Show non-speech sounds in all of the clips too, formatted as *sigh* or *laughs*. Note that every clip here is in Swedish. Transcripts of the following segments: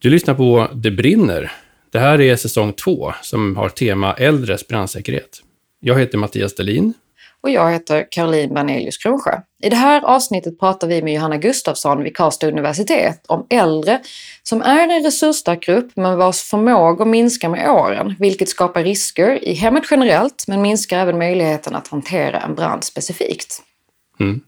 Du lyssnar på Det brinner. Det här är säsong två som har tema äldres brandsäkerhet. Jag heter Mattias Delin. Och jag heter Caroline Banelius Kronsjö. I det här avsnittet pratar vi med Johanna Gustafsson vid Karlstad universitet om äldre som är en resursstark grupp men vars förmågor minskar med åren, vilket skapar risker i hemmet generellt men minskar även möjligheten att hantera en brand specifikt. Mm.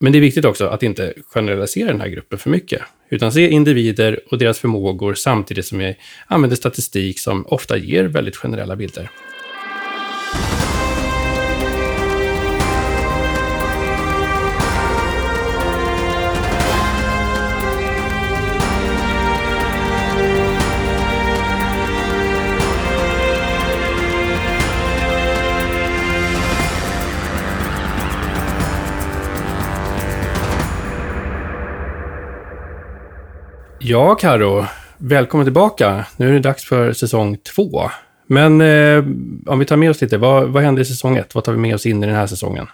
Men det är viktigt också att inte generalisera den här gruppen för mycket, utan se individer och deras förmågor samtidigt som vi använder statistik som ofta ger väldigt generella bilder. Ja, Karo, välkommen tillbaka. Nu är det dags för säsong två. Men eh, om vi tar med oss lite, vad, vad hände i säsong ett? Vad tar vi med oss in i den här säsongen?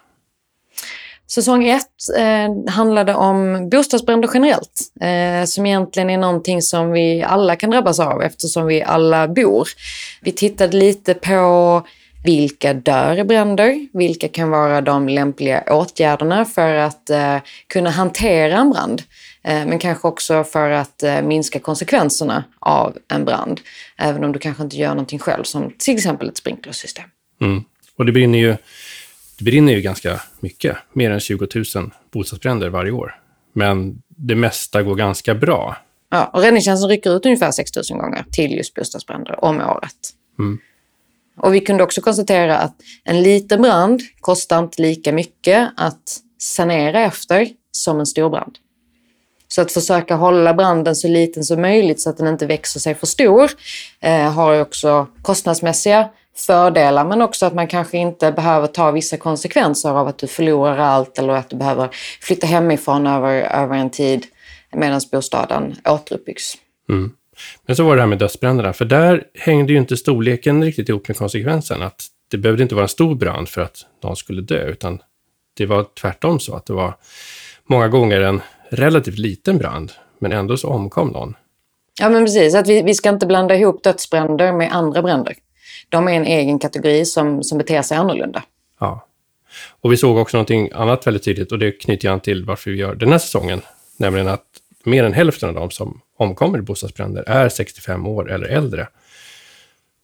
Säsong ett eh, handlade om bostadsbränder generellt, eh, som egentligen är någonting som vi alla kan drabbas av eftersom vi alla bor. Vi tittade lite på vilka dör i bränder? Vilka kan vara de lämpliga åtgärderna för att eh, kunna hantera en brand? Eh, men kanske också för att eh, minska konsekvenserna av en brand. Även om du kanske inte gör någonting själv, som till exempel ett sprinklersystem. Mm. Och det brinner, ju, det brinner ju ganska mycket, mer än 20 000 bostadsbränder varje år. Men det mesta går ganska bra. Ja, och räddningstjänsten rycker ut ungefär 6 000 gånger till just bostadsbränder om året. Mm. Och vi kunde också konstatera att en liten brand kostar inte lika mycket att sanera efter som en stor brand. Så att försöka hålla branden så liten som möjligt så att den inte växer sig för stor eh, har också kostnadsmässiga fördelar men också att man kanske inte behöver ta vissa konsekvenser av att du förlorar allt eller att du behöver flytta hemifrån över, över en tid medan bostaden återuppbyggs. Mm. Men så var det här med dödsbränderna, för där hängde ju inte storleken riktigt ihop med konsekvensen. Att det behövde inte vara en stor brand för att någon skulle dö, utan det var tvärtom så att det var många gånger en relativt liten brand, men ändå så omkom någon. Ja, men precis. Att vi, vi ska inte blanda ihop dödsbränder med andra bränder. De är en egen kategori som, som beter sig annorlunda. Ja. Och vi såg också någonting annat väldigt tydligt och det knyter an till varför vi gör den här säsongen. Nämligen att mer än hälften av de som omkommer i bostadsbränder är 65 år eller äldre.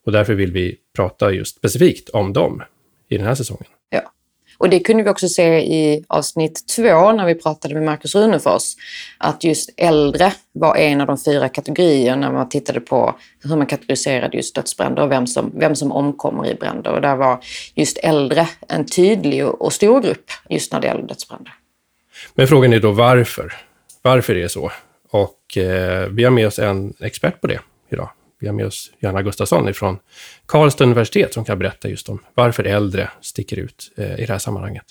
Och därför vill vi prata just specifikt om dem i den här säsongen. Och det kunde vi också se i avsnitt två när vi pratade med Markus Runefors. Att just äldre var en av de fyra kategorierna när man tittade på hur man kategoriserade just dödsbränder och vem som, vem som omkommer i bränder. Och där var just äldre en tydlig och stor grupp just när det gäller dödsbränder. Men frågan är då varför? Varför är det så? Och eh, vi har med oss en expert på det idag. Vi har med oss Johanna Gustafsson från Karlstad universitet som kan berätta just om varför äldre sticker ut eh, i det här sammanhanget.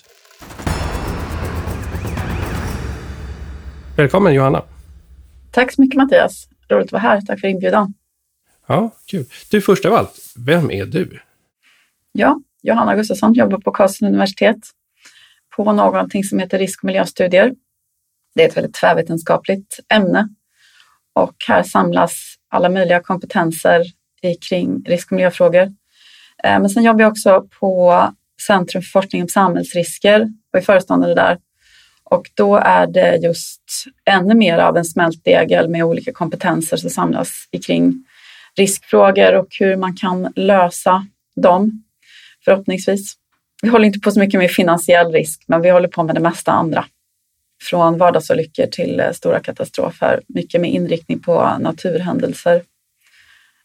Välkommen Johanna! Tack så mycket Mattias! Roligt att vara här. Tack för inbjudan. Ja, kul. Du, först av allt, vem är du? Ja, Johanna Gustafsson jobbar på Karlstad universitet på någonting som heter risk och miljöstudier. Det är ett väldigt tvärvetenskapligt ämne och här samlas alla möjliga kompetenser kring risk och miljöfrågor. Eh, men sen jobbar jag också på Centrum för forskning om samhällsrisker och är föreståndare där. Och då är det just ännu mer av en smältdegel med olika kompetenser som samlas kring riskfrågor och hur man kan lösa dem, förhoppningsvis. Vi håller inte på så mycket med finansiell risk, men vi håller på med det mesta andra. Från vardagsolyckor till eh, stora katastrofer, mycket med inriktning på naturhändelser.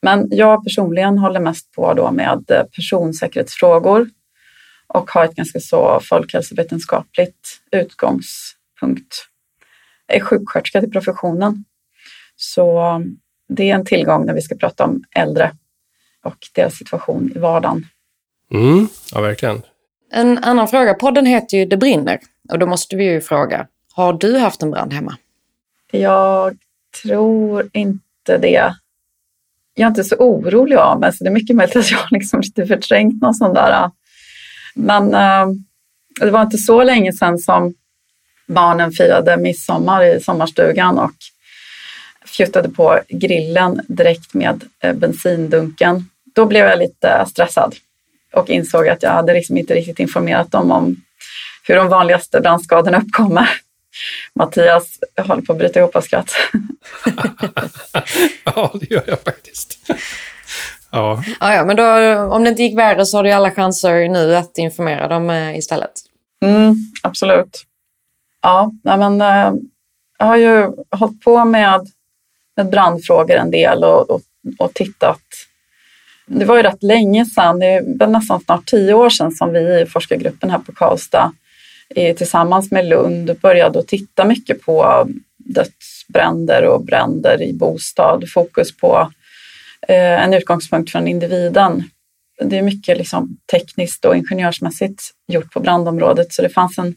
Men jag personligen håller mest på då med eh, personsäkerhetsfrågor och har ett ganska så folkhälsovetenskapligt utgångspunkt. Jag är sjuksköterska till professionen, så det är en tillgång när vi ska prata om äldre och deras situation i vardagen. Mm, ja, verkligen. En annan fråga. Podden heter ju Det brinner och då måste vi ju fråga, har du haft en brand hemma? Jag tror inte det. Jag är inte så orolig av mig, så det är mycket möjligt att jag liksom lite förträngt någon sån där. Men eh, det var inte så länge sedan som barnen firade midsommar i sommarstugan och fjuttade på grillen direkt med eh, bensindunken. Då blev jag lite stressad och insåg att jag hade liksom inte riktigt informerat dem om hur de vanligaste brandskadorna uppkommer. Mattias håller på att bryta ihop av skratt. *laughs* ja, det gör jag faktiskt. Ja. ja, ja men då, om det inte gick värre så har du alla chanser nu att informera dem eh, istället. Mm, absolut. Ja, men äh, jag har ju hållit på med, med brandfrågor en del och, och, och tittat. Det var ju rätt länge sedan, det är nästan snart tio år sedan som vi i forskargruppen här på Karlstad Eh, tillsammans med Lund började att titta mycket på dödsbränder och bränder i bostad. Fokus på eh, en utgångspunkt från individen. Det är mycket liksom tekniskt och ingenjörsmässigt gjort på brandområdet så det fanns en,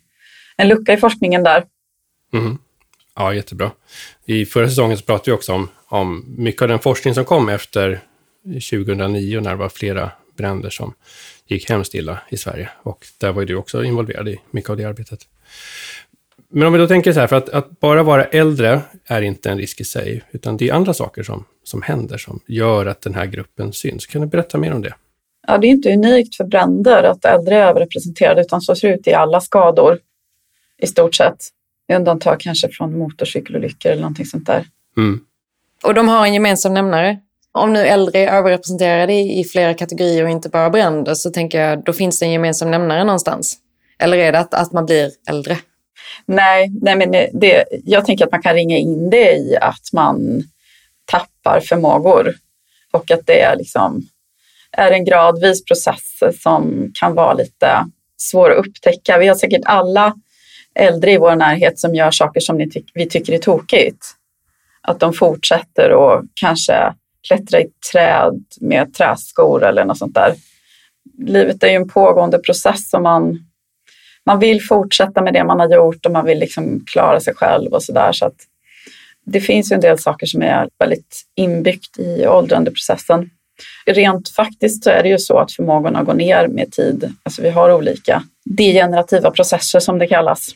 en lucka i forskningen där. Mm. Ja, jättebra. I förra säsongen så pratade vi också om, om mycket av den forskning som kom efter 2009 när det var flera bränder som gick hemskt illa i Sverige. Och där var ju du också involverad i mycket av det arbetet. Men om vi då tänker så här, för att, att, bara vara äldre är inte en risk i sig, utan det är andra saker som, som händer som gör att den här gruppen syns. Kan du berätta mer om det? Ja, det är inte unikt för bränder att äldre är överrepresenterade, utan så ser det ut i alla skador i stort sett. Undantag kanske från motorcykelolyckor eller någonting sånt där. Mm. Och de har en gemensam nämnare? Om nu äldre är överrepresenterade i, flera kategorier och inte bara bränder så tänker jag då finns det en gemensam nämnare någonstans. Eller är det att, att man blir äldre? Nej, nej men det, jag tänker att man kan ringa in det i att man tappar förmågor och att det är, liksom, är en gradvis process som kan vara lite svår att upptäcka. Vi har säkert alla äldre i vår närhet som gör saker som ty vi tycker är tokigt. Att de fortsätter och kanske klättra i träd med träskor eller något sånt där. Livet är ju en pågående process och man, man vill fortsätta med det man har gjort och man vill liksom klara sig själv och sådär. Så att det finns ju en del saker som är väldigt inbyggt i åldrandeprocessen. Rent faktiskt så är det ju så att förmågorna går ner med tid. Alltså vi har olika degenerativa processer som det kallas.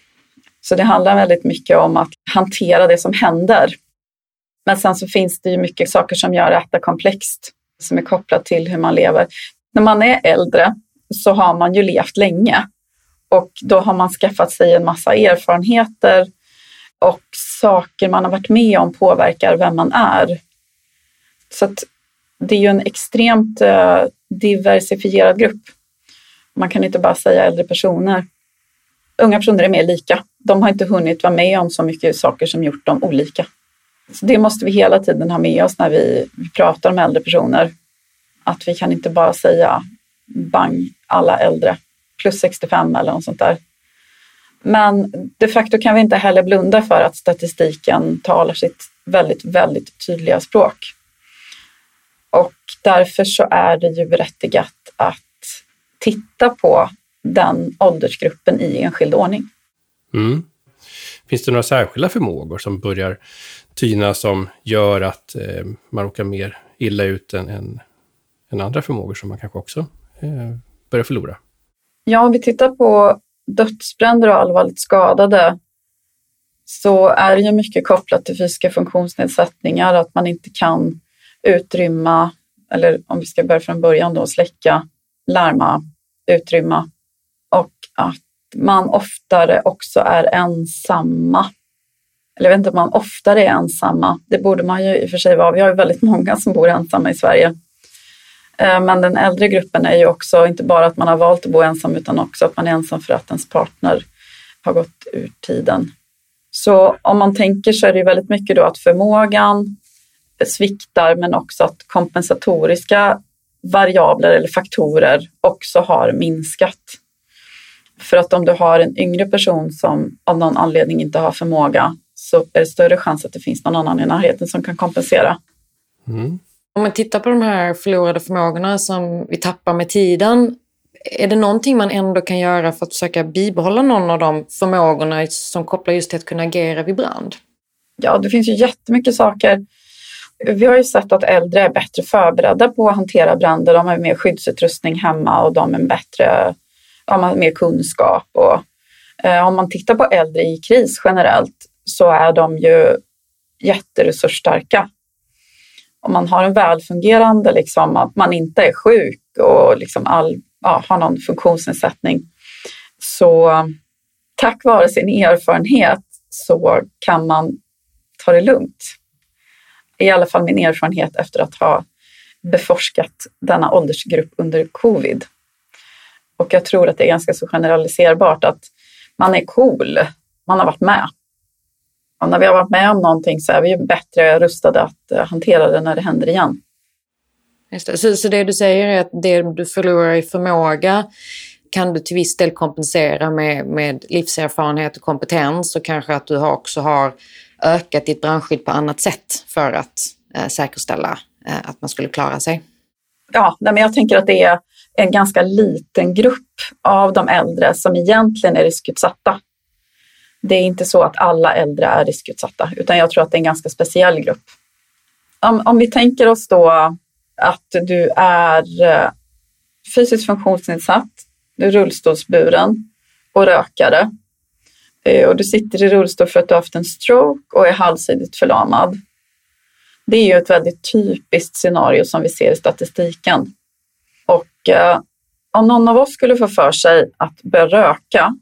Så det handlar väldigt mycket om att hantera det som händer men sen så finns det ju mycket saker som gör detta komplext som är kopplat till hur man lever. När man är äldre så har man ju levt länge och då har man skaffat sig en massa erfarenheter och saker man har varit med om påverkar vem man är. Så att det är ju en extremt eh, diversifierad grupp. Man kan inte bara säga äldre personer. Unga personer är mer lika. De har inte hunnit vara med om så mycket saker som gjort dem olika. Så det måste vi hela tiden ha med oss när vi, vi pratar om äldre personer. Att vi kan inte bara säga bang, alla äldre, plus 65 eller något sånt där. Men de facto kan vi inte heller blunda för att statistiken talar sitt väldigt, väldigt tydliga språk. Och därför så är det ju berättigat att titta på den åldersgruppen i enskild ordning. Mm. Finns det några särskilda förmågor som börjar tyna som gör att eh, man råkar mer illa ut än, än, än, andra förmågor som man kanske också eh, börjar förlora? Ja, om vi tittar på dödsbränder och allvarligt skadade så är det ju mycket kopplat till fysiska funktionsnedsättningar, att man inte kan utrymma, eller om vi ska börja från början då, släcka, larma, utrymma och att man oftare också är ensamma eller jag vet inte om man oftare är ensamma. Det borde man ju i och för sig vara. Vi har ju väldigt *laughs* många som bor ensamma i Sverige. Eh, men den äldre gruppen är ju också inte bara att man har valt att bo ensam utan också att man är ensam för att ens partner har gått ur tiden. Så om man tänker så är det väldigt mycket då att förmågan sviktar men också att kompensatoriska variabler eller faktorer också har minskat. För att om du har en yngre person som av någon anledning inte har förmåga så är det större chans att det finns någon annan i närheten som kan kompensera. Mm. Om man tittar på de här förlorade förmågorna som vi tappar med tiden, är det någonting man ändå kan göra för att försöka bibehålla någon av de förmågorna som kopplar just till att kunna agera vid brand? Ja, det finns ju jättemycket saker. Vi har ju sett att äldre är bättre förberedda på att hantera bränder. De har mer skyddsutrustning hemma och de är bättre, de har mer kunskap. Och, eh, om man tittar på äldre i kris generellt så är de ju jätteresursstarka. Om man har en välfungerande, liksom, att man inte är sjuk och liksom all, ja, har någon funktionsnedsättning, så eh, tack vare sin erfarenhet så kan man ta det lugnt. I alla fall min erfarenhet efter att ha beforskat denna åldersgrupp under covid. Och jag tror att det är ganska så generaliserbart att man är cool, man har varit med. Och när vi har varit med om någonting så är vi bättre rustade att eh, hantera det när det händer igen. Just det. Så, så det du säger är att det du förlorar i förmåga kan du till viss del kompensera med, med livserfarenhet och kompetens och kanske att du också har ökat ditt brandskydd på annat sätt för att eh, säkerställa eh, att man skulle klara sig? Ja, men jag tänker att det är en ganska liten grupp av de äldre som egentligen är riskutsatta. Det är inte så att alla äldre är riskutsatta, utan jag tror att det är en ganska speciell grupp. Om, om vi tänker oss då att du är eh, fysiskt funktionsnedsatt, du är rullstolsburen och rökare eh, och du sitter i rullstol för att du har haft en stroke och är halvsidigt förlamad. Det är ju ett väldigt typiskt scenario som vi ser i statistiken. Och eh, om någon av oss skulle få för sig att börja röka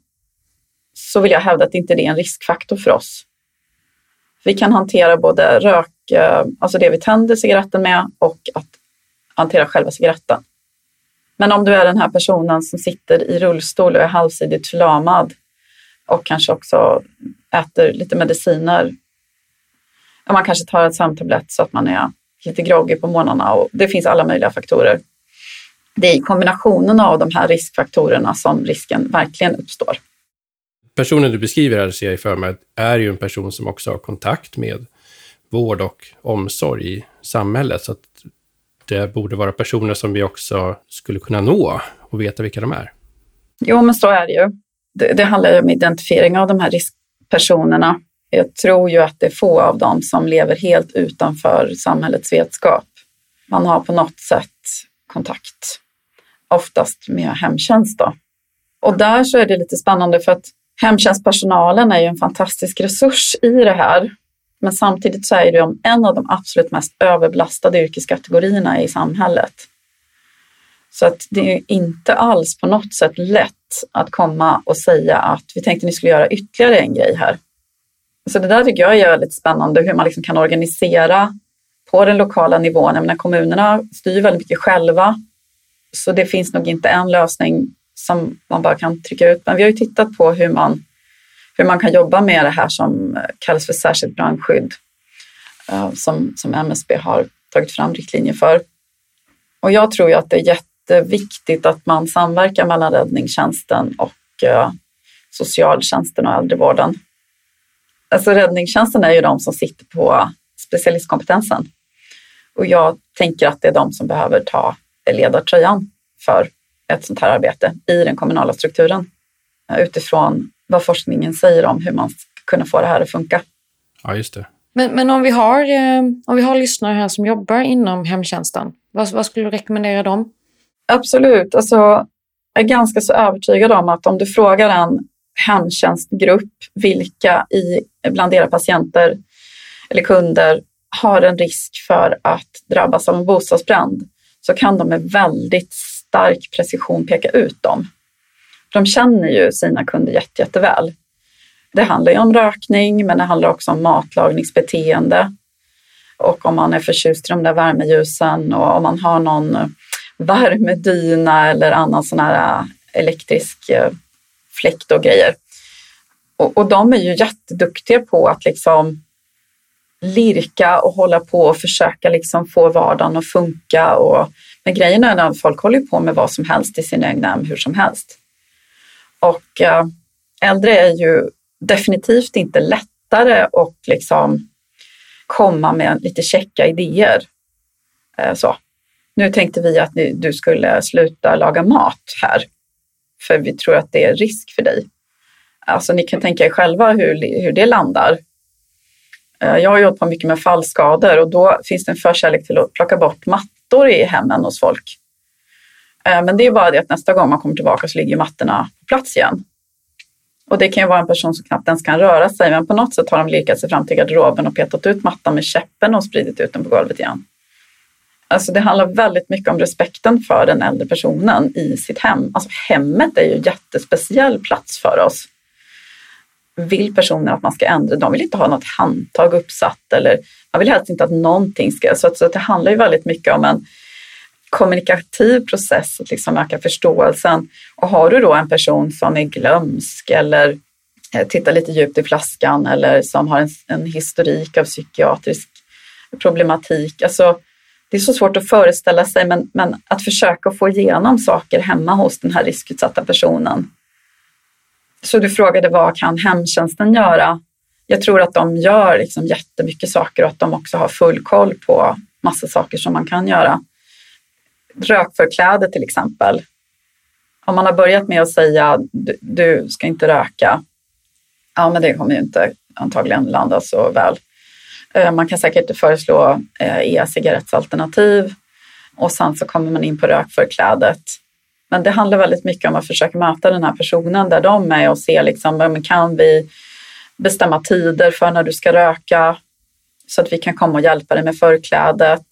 så vill jag hävda att inte det är en riskfaktor för oss. Vi kan hantera både rök, eh, alltså det vi tänder cigaretten med och att hantera själva cigaretten. Men om du är den här personen som sitter i rullstol och är halvsidigt förlamad och kanske också äter lite mediciner. Man kanske tar en sömntablett så att man är lite groggy på morgnarna och det finns alla möjliga faktorer. Det är i kombinationen av de här riskfaktorerna som risken verkligen uppstår. Personen du beskriver här, ser jag för mig, är ju en person som också har kontakt med vård och omsorg i samhället. Så att det borde vara personer som vi också skulle kunna nå och veta vilka de är. Jo, men så är det ju. Det, det handlar ju om identifiering av de här riskpersonerna. Jag tror ju att det är få av dem som lever helt utanför samhällets vetskap. Man har på något sätt kontakt, oftast med hemtjänst. Då. Och där så är det lite spännande för att hemtjänstpersonalen är ju en fantastisk resurs i det här. Men samtidigt så är det en av de absolut mest överbelastade yrkeskategorierna i samhället. Så att det är inte alls på något sätt lätt att komma och säga att vi tänkte ni skulle göra ytterligare en grej här. Så det där tycker jag är väldigt spännande, hur man liksom kan organisera på den lokala nivån. Jag menar, kommunerna styr väldigt mycket själva, så det finns nog inte en lösning som man bara kan trycka ut. Men vi har ju tittat på hur man hur man kan jobba med det här som kallas för särskilt brandskydd eh, som, som MSB har tagit fram riktlinjer för. Och jag tror ju att det är jätteviktigt att man samverkar mellan räddningstjänsten och eh, socialtjänsten och äldrevården. Alltså räddningstjänsten är ju de som sitter på specialistkompetensen och jag tänker att det är de som behöver ta ledartröjan för ett sånt här arbete i den kommunala strukturen eh, utifrån vad forskningen säger om hur man ska kunna få det här att funka. Ja, just det. Men, men om, vi har, eh, om vi har lyssnare här som jobbar inom hemtjänsten, vad, vad skulle du rekommendera dem? Absolut. Alltså, jag är ganska så övertygad om att om du frågar en hemtjänstgrupp vilka i, bland era patienter eller kunder har en risk för att drabbas av en bostadsbrand så kan de med väldigt stark precision peka ut dem. De känner ju sina kunder jätte, jätteväl. Det handlar ju om rökning, men det handlar också om matlagningsbeteende. Och om man är förtjust i de där värmeljusen och om man har någon värmedyna eller annan sån här äh, elektrisk äh, fläkt och grejer. Och, och de är ju jätteduktiga på att liksom lirka och hålla på och försöka liksom få vardagen att funka. Och, men grejen är att folk håller på med vad som helst i sin egna hem hur som helst. Och eh, äldre är ju definitivt inte lättare att liksom komma med lite checka idéer. Eh, så. Nu tänkte vi att ni, du skulle sluta laga mat här, för vi tror att det är risk för dig. Alltså ni kan tänka er själva hur, hur det landar. Eh, jag har jobbat på mycket med fallskador och då finns det en förkärlek till att plocka bort mattor i hemmen hos folk. Eh, men det är bara det att nästa gång man kommer tillbaka så ligger mattorna på plats igen. Och det kan ju vara en person som knappt ens kan röra sig, men på något sätt har de lirkat sig fram till garderoben och petat ut mattan med käppen och spridit ut den på golvet igen. Alltså det handlar väldigt mycket om respekten för den äldre personen i sitt hem. Alltså hemmet är ju en jättespeciell plats för oss. Vill personer att man ska ändra, de vill inte ha något handtag uppsatt eller man vill helst inte att någonting ska, så, att, så att det handlar ju väldigt mycket om en kommunikativ process, att liksom öka förståelsen. Och har du då en person som är glömsk eller eh, tittar lite djupt i flaskan eller som har en, en historik av psykiatrisk problematik, alltså det är så svårt att föreställa sig, men, men att försöka få igenom saker hemma hos den här riskutsatta personen. Så du frågade vad kan hemtjänsten göra? Jag tror att de gör liksom jättemycket saker och att de också har full koll på massa saker som man kan göra. Rökförkläde till exempel. Om man har börjat med att säga du, du ska inte röka, ja men det kommer ju inte antagligen landa så väl. Eh, man kan säkert föreslå eh, e-cigarettsalternativ och sen så kommer man in på rökförklädet. Men det handlar väldigt mycket om att försöka möta den här personen där de är och se liksom, kan vi bestämma tider för när du ska röka så att vi kan komma och hjälpa dig med förklädet.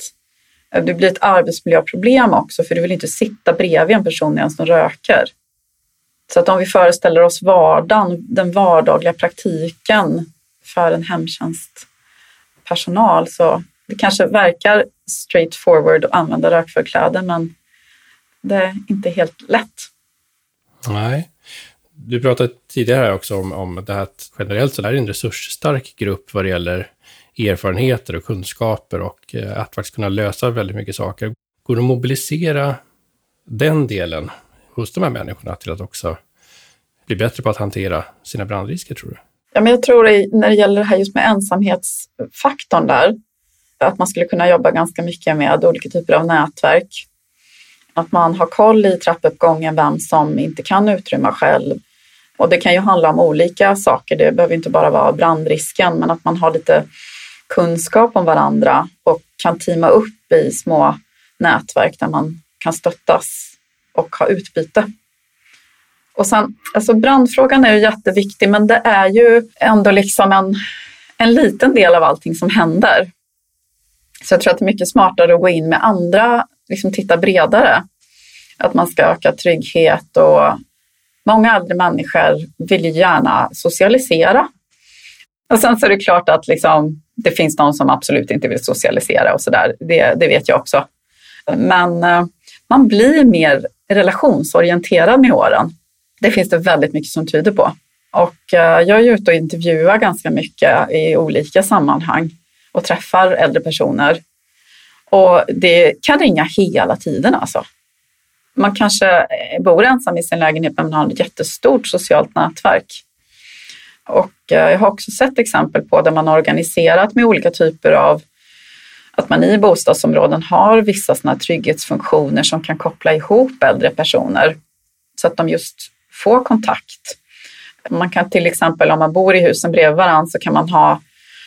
Det blir ett arbetsmiljöproblem också för du vill inte sitta bredvid en person som röker. Så att om vi föreställer oss vardagen, den vardagliga praktiken för en hemtjänstpersonal, så det kanske verkar straight forward att använda rökförkläde men det är inte helt lätt. Nej. Du pratade tidigare också om, om det här att generellt så är det en resursstark grupp vad det gäller erfarenheter och kunskaper och eh, att faktiskt kunna lösa väldigt mycket saker. Går det att mobilisera den delen hos de här människorna till att också bli bättre på att hantera sina brandrisker, tror du? Ja, men jag tror när det gäller det här just med ensamhetsfaktorn där, att man skulle kunna jobba ganska mycket med olika typer av nätverk. Att man har koll i trappuppgången vem som inte kan utrymma själv. Och det kan ju handla om olika saker. Det behöver inte bara vara brandrisken, men att man har lite kunskap om varandra och kan teama upp i små nätverk där man kan stöttas och ha utbyte. Och sen, alltså brandfrågan är ju jätteviktig, men det är ju ändå liksom en, en liten del av allting som händer. Så jag tror att det är mycket smartare att gå in med andra, liksom titta bredare. Att man ska öka trygghet och många äldre människor vill ju gärna socialisera. Och sen så är det klart att liksom, det finns de som absolut inte vill socialisera och sådär. Det, det vet jag också. Men eh, man blir mer relationsorienterad med åren. Det finns det väldigt mycket som tyder på. Och eh, jag är ute och intervjuar ganska mycket i olika sammanhang och träffar äldre personer. Och det kan ringa hela tiden alltså. Man kanske eh, bor ensam i sin lägenhet men man har ett jättestort socialt nätverk. Och eh, jag har också sett exempel på där man har organiserat med olika typer av att man i bostadsområden har vissa sådana trygghetsfunktioner som kan koppla ihop äldre personer så att de just får kontakt. Man kan till exempel om man bor i husen bredvid varandra så kan man ha,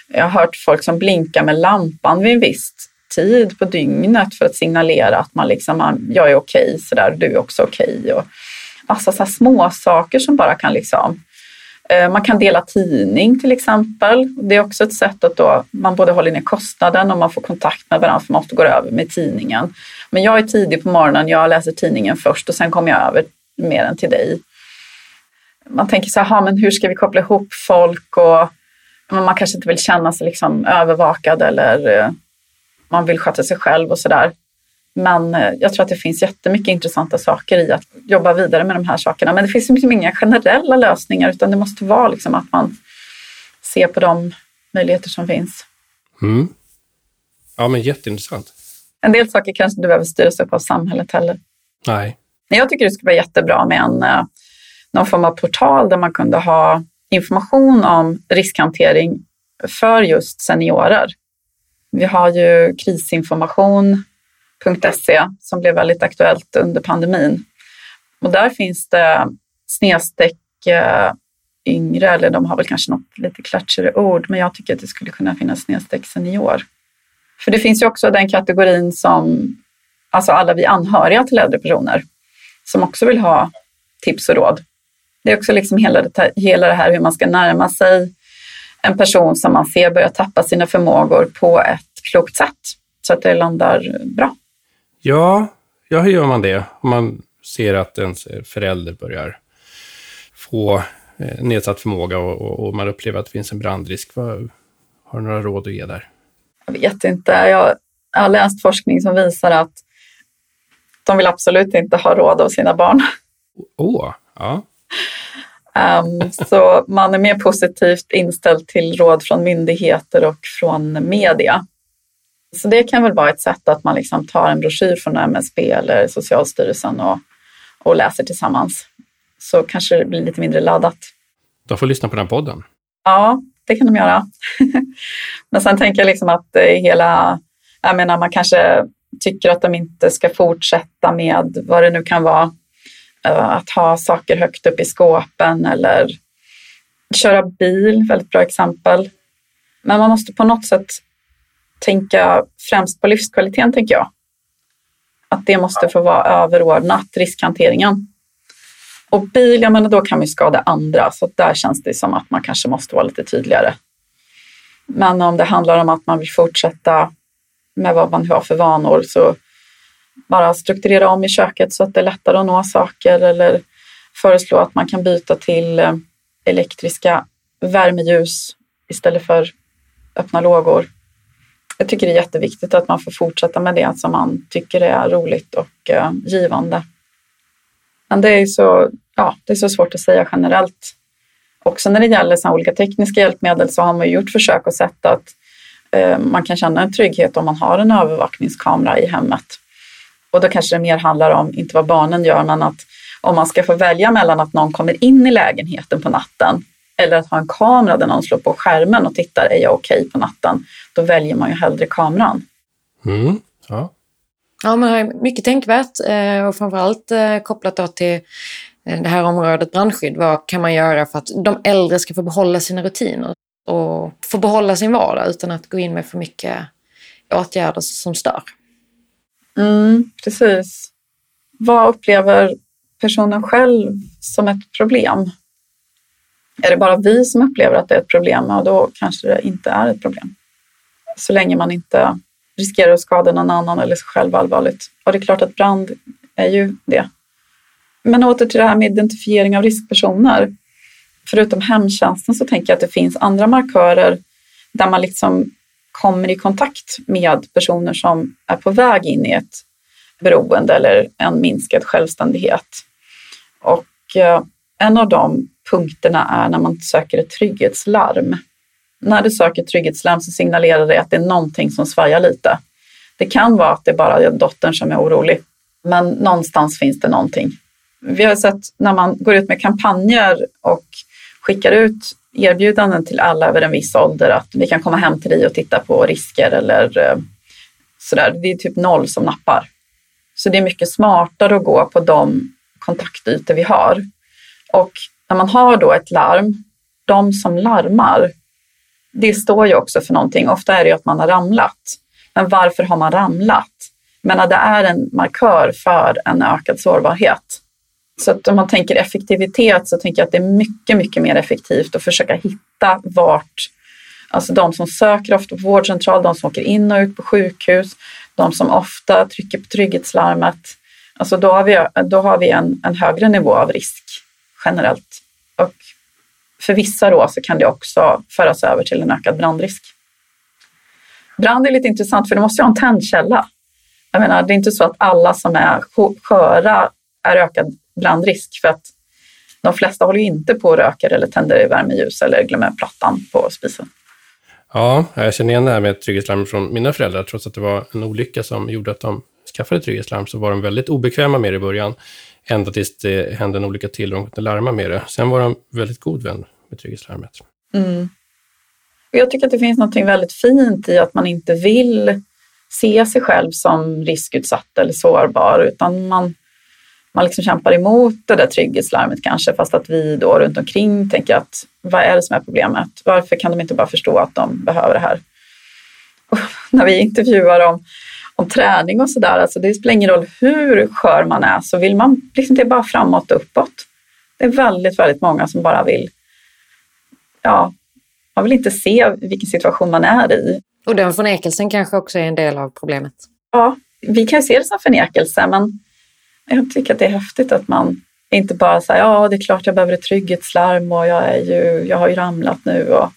jag har hört folk som blinkar med lampan vid en viss tid på dygnet för att signalera att man liksom, ah, jag är okej sådär, du är också okej. Och massa så små saker som bara kan liksom eh, man kan dela tidning till exempel. Det är också ett sätt att då man både håller ner kostnaden och man får kontakt med varandra för man ofta går över med tidningen. Men jag är tidig på morgonen, jag läser tidningen först och sen kommer jag över med den till dig man tänker så här, men hur ska vi koppla ihop folk och man kanske inte vill känna sig liksom övervakad eller eh, man vill sköta sig själv och sådär. Men eh, jag tror att det finns jättemycket intressanta saker i att jobba vidare med de här sakerna. Men det finns liksom inga generella lösningar utan det måste vara liksom att man ser på de möjligheter som finns. Mm. Ja, men jätteintressant. En del saker kanske inte behöver styras upp av samhället heller. Nej. Jag tycker det skulle vara jättebra med en eh, någon form av portal där man kunde ha information om riskhantering för just seniorer. Vi har ju krisinformation.se som blev väldigt aktuellt under pandemin. Och där finns det snedstreck eh, yngre, eller de har väl kanske något lite klatschigare ord, men jag tycker att det skulle kunna finnas snedstreck senior. För det finns ju också den kategorin som, alltså alla vi anhöriga till äldre personer, som också vill ha tips och råd Det är också liksom hela det, hela det här hur man ska närma sig en person som man ser börja tappa sina förmågor på ett klokt sätt så att det landar bra. Ja, ja hur gör man det? Om man ser att ens förälder börjar få eh, nedsatt förmåga och, och, och, man upplever att det finns en brandrisk. Vad, har du några råd att ge där? Jag vet inte. Jag har läst forskning som visar att de vill absolut inte ha råd av sina barn. Åh, oh, ja. Um, så man är mer positivt inställd till råd från myndigheter och från media. Så det kan väl vara ett sätt att man liksom tar en broschyr från MSB eller Socialstyrelsen och, och läser tillsammans. Så kanske det blir lite mindre laddat. De får lyssna på den podden. Ja, det kan de göra. *laughs* Men sen tänker jag liksom att hela, jag menar man kanske tycker att de inte ska fortsätta med vad det nu kan vara, eh, Eh, att ha saker högt upp i skåpen eller köra bil, väldigt bra exempel. Men man måste på något sätt tänka främst på livskvaliteten, tänker jag. Att det måste få vara överordnat riskhanteringen. Och bil, jag menar, då kan man ju skada andra, så där känns det som att man kanske måste vara lite tydligare. Men om det handlar om att man vill fortsätta med vad man har för vanor så bara strukturera om i köket så att det är lättare att nå saker eller föreslå att man kan byta till eh, elektriska värmeljus istället för öppna lågor. Jag tycker det är jätteviktigt att man får fortsätta med det som man tycker är roligt och eh, givande. Men det är, så, ja, det är så svårt att säga generellt. Också när det gäller så olika tekniska hjälpmedel så har man gjort försök och sett att eh, man kan känna en trygghet om man har en övervakningskamera i hemmet. Och då kanske det mer handlar om, inte vad barnen gör, men att om man ska få välja mellan att någon kommer in i lägenheten på natten eller att ha en kamera där någon slår på skärmen och tittar, är jag okej okay på natten? Då väljer man ju hellre kameran. Mm, ja. ja, men mycket tänkvärt eh, och framförallt eh, kopplat då till eh, det här området brandskydd. Vad kan man göra för att de äldre ska få behålla sina rutiner och få behålla sin vardag utan att gå in med för mycket åtgärder som stör? Mm, precis. Vad upplever personen själv som ett problem? Är det bara vi som upplever att det är ett problem, ja, då kanske det inte är ett problem. Så länge man inte riskerar att skada någon annan eller sig själv allvarligt. Och det är klart att brand är ju det. Men åter till det här med identifiering av riskpersoner. Förutom hemtjänsten så tänker jag att det finns andra markörer där man liksom kommer i kontakt med personer som är på väg in i ett beroende eller en minskad självständighet. Och eh, en av de punkterna är när man söker ett trygghetslarm. När du söker trygghetslarm så signalerar det att det är någonting som svajar lite. Det kan vara att det bara är dottern som är orolig, men någonstans finns det någonting. Vi har sett när man går ut med kampanjer och skickar ut erbjudanden till alla över en viss ålder att vi kan komma hem till dig och titta på risker eller eh, sådär. Det är typ noll som nappar. Så det är mycket smartare att gå på de kontaktytor vi har. Och när man har då ett larm, de som larmar, det står ju också för någonting. Ofta är det ju att man har ramlat. Men varför har man ramlat? Men det är en markör för en ökad sårbarhet. Så att om man tänker effektivitet så tänker jag att det är mycket, mycket mer effektivt att försöka hitta vart, alltså de som söker ofta på vårdcentral, de som åker in och ut på sjukhus, de som ofta trycker på trygghetslarmet. Alltså då har vi, då har vi en, en högre nivå av risk generellt. Och för vissa då så kan det också föras över till en ökad brandrisk. Brand är lite intressant för du måste ju ha en tändkälla. Jag menar, det är inte så att alla som är sköra är ökad brandrisk för att de flesta håller inte på och röker eller tänder värmeljus eller glömmer plattan på spisen. Ja, jag känner igen det här med trygghetslarm från mina föräldrar. Trots att det var en olycka som gjorde att de skaffade trygghetslarm så var de väldigt obekväma med det i början. Ända tills det hände en olycka till och de kunde larma med det. Sen var de väldigt god vän med trygghetslarmet. Mm. Jag tycker att det finns något väldigt fint i att man inte vill se sig själv som riskutsatt eller sårbar, utan man, man liksom kämpar emot det där trygghetslarmet kanske, fast att vi då runt omkring tänker att vad är det som är problemet? Varför kan de inte bara förstå att de behöver det här? Och när vi intervjuar om om träning och sådär. Alltså det spelar ingen roll hur skör man är, så vill man liksom det är bara framåt och uppåt. Det är väldigt, väldigt många som bara vill, ja, man vill inte se vilken situation man är i. Och den förnekelsen kanske också är en del av problemet. Ja, vi kan se det som förnekelse, men jag tycker att det är häftigt att man inte bara säger ja, det är klart jag behöver ett trygghetslarm och jag, är ju, jag har ju ramlat nu. Och...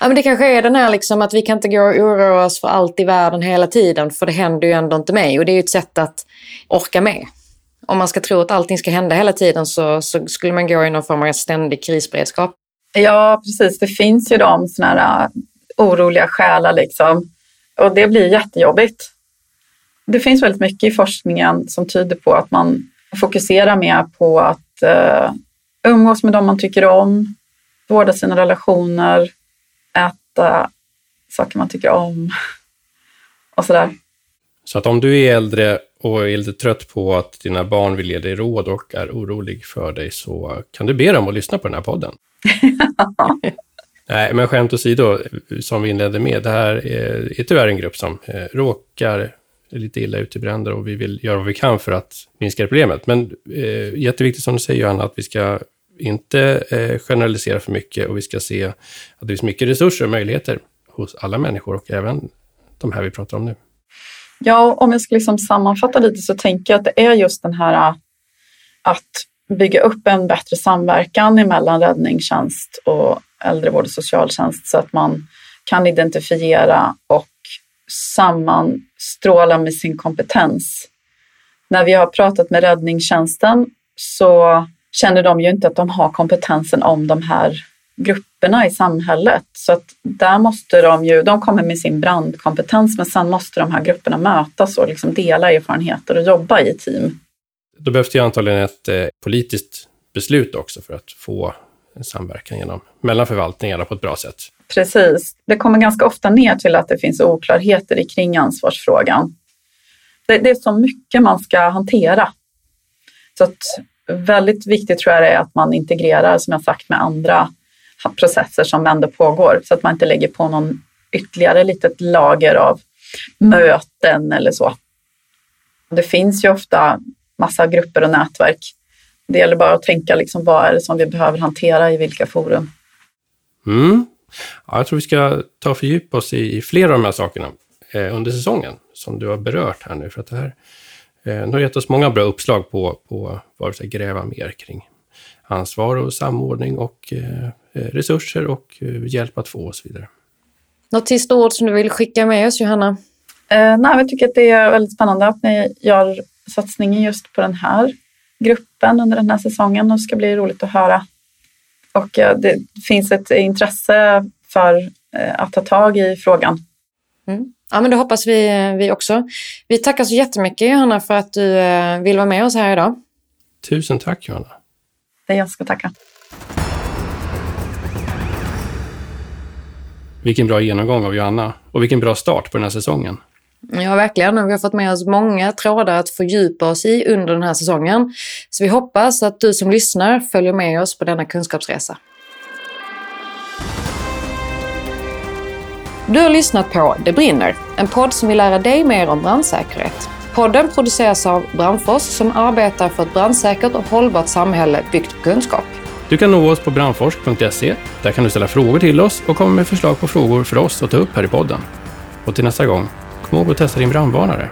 Ja, men det kanske är den här liksom att vi kan inte gå och oroa oss för allt i världen hela tiden, för det händer ju ändå inte mig. Och det är ju ett sätt att orka med. Om man ska tro att allting ska hända hela tiden så, så skulle man gå i någon form av ständig krisberedskap. Ja, precis. Det finns ju de sådana här äh, oroliga själar liksom. Och det blir jättejobbigt. Det finns väldigt mycket i forskningen som tyder på att man fokuserar mer på att uh, umgås med dem man tycker om, vårda sina relationer, äta saker man tycker om *laughs* och sådär. Så att om du är äldre och är lite trött på att dina barn vill ge dig råd och är orolig för dig så kan du be dem att lyssna på den här podden. *laughs* Nej, men skämt åsido, som vi inledde med, det här är, är tyvärr en grupp som eh, råkar lite illa ute i bränder och vi vill göra vad vi kan för att minska problemet. Men eh, jätteviktigt som du säger Johanna, att vi ska inte eh, generalisera för mycket och vi ska se att det finns mycket resurser och möjligheter hos alla människor och även de här vi pratar om nu. Ja, om jag ska liksom sammanfatta lite så tänker jag att det är just den här eh, att bygga upp en bättre samverkan mellan räddningstjänst och äldrevård och socialtjänst så att man kan identifiera och sammanstråla med sin kompetens. När vi har pratat med räddningstjänsten så känner de ju inte att de har kompetensen om de här grupperna i samhället. Så att där måste de ju, de kommer med sin brandkompetens men sen måste de här grupperna mötas och liksom dela erfarenheter och jobba i team. Då behövs det ju antagligen ett eh, politiskt beslut också för att få en samverkan genom, mellan förvaltningarna på ett bra sätt. Precis. Det kommer ganska ofta ner till att det finns oklarheter kring ansvarsfrågan. Det, det är så mycket man ska hantera. Så att väldigt viktigt tror jag det är att man integrerar, som jag sagt, med andra processer som ändå pågår så att man inte lägger på någon ytterligare litet lager av möten eller så. Det finns ju ofta massa grupper och nätverk. Det gäller bara att tänka liksom, vad är det som vi behöver hantera i vilka forum. Mm. Ja, jag tror vi ska ta och fördjupa oss i flera av de här sakerna eh, under säsongen som du har berört här nu. För att det här eh, har gett oss många bra uppslag på, på vad vi ska gräva mer kring ansvar och samordning och eh, Eh, resurser och eh, hjälp att få och så vidare. Något sista ord som du vill skicka med oss, Johanna? Eh, nej, jag tycker att det är väldigt spännande att ni gör satsningen just på den här gruppen under den här säsongen och det ska bli roligt att höra. Och eh, det finns ett intresse för att ta tag i frågan. Mm. Ja, men det hoppas vi, vi också. Vi tackar så jättemycket Johanna för att du vill vara med oss här idag. Tusen tack Johanna. Det är jag ska tacka. Vilken bra genomgång av Johanna och vilken bra start på den här säsongen. Ja, verkligen. Vi har fått med oss många trådar att fördjupa oss i under den här säsongen. Så vi hoppas att du som lyssnar följer med oss på denna kunskapsresa. Du har lyssnat på Det brinner, en podd som vill lära dig mer om brandsäkerhet. Podden produceras av Brandfors som arbetar för ett brandsäkert och hållbart samhälle byggt på kunskap. Du kan nå oss på brandforsk.se. Där kan du ställa frågor till oss och komma med förslag på frågor för oss att ta upp här i podden. Och till nästa gång, kom att testa din brandvarnare.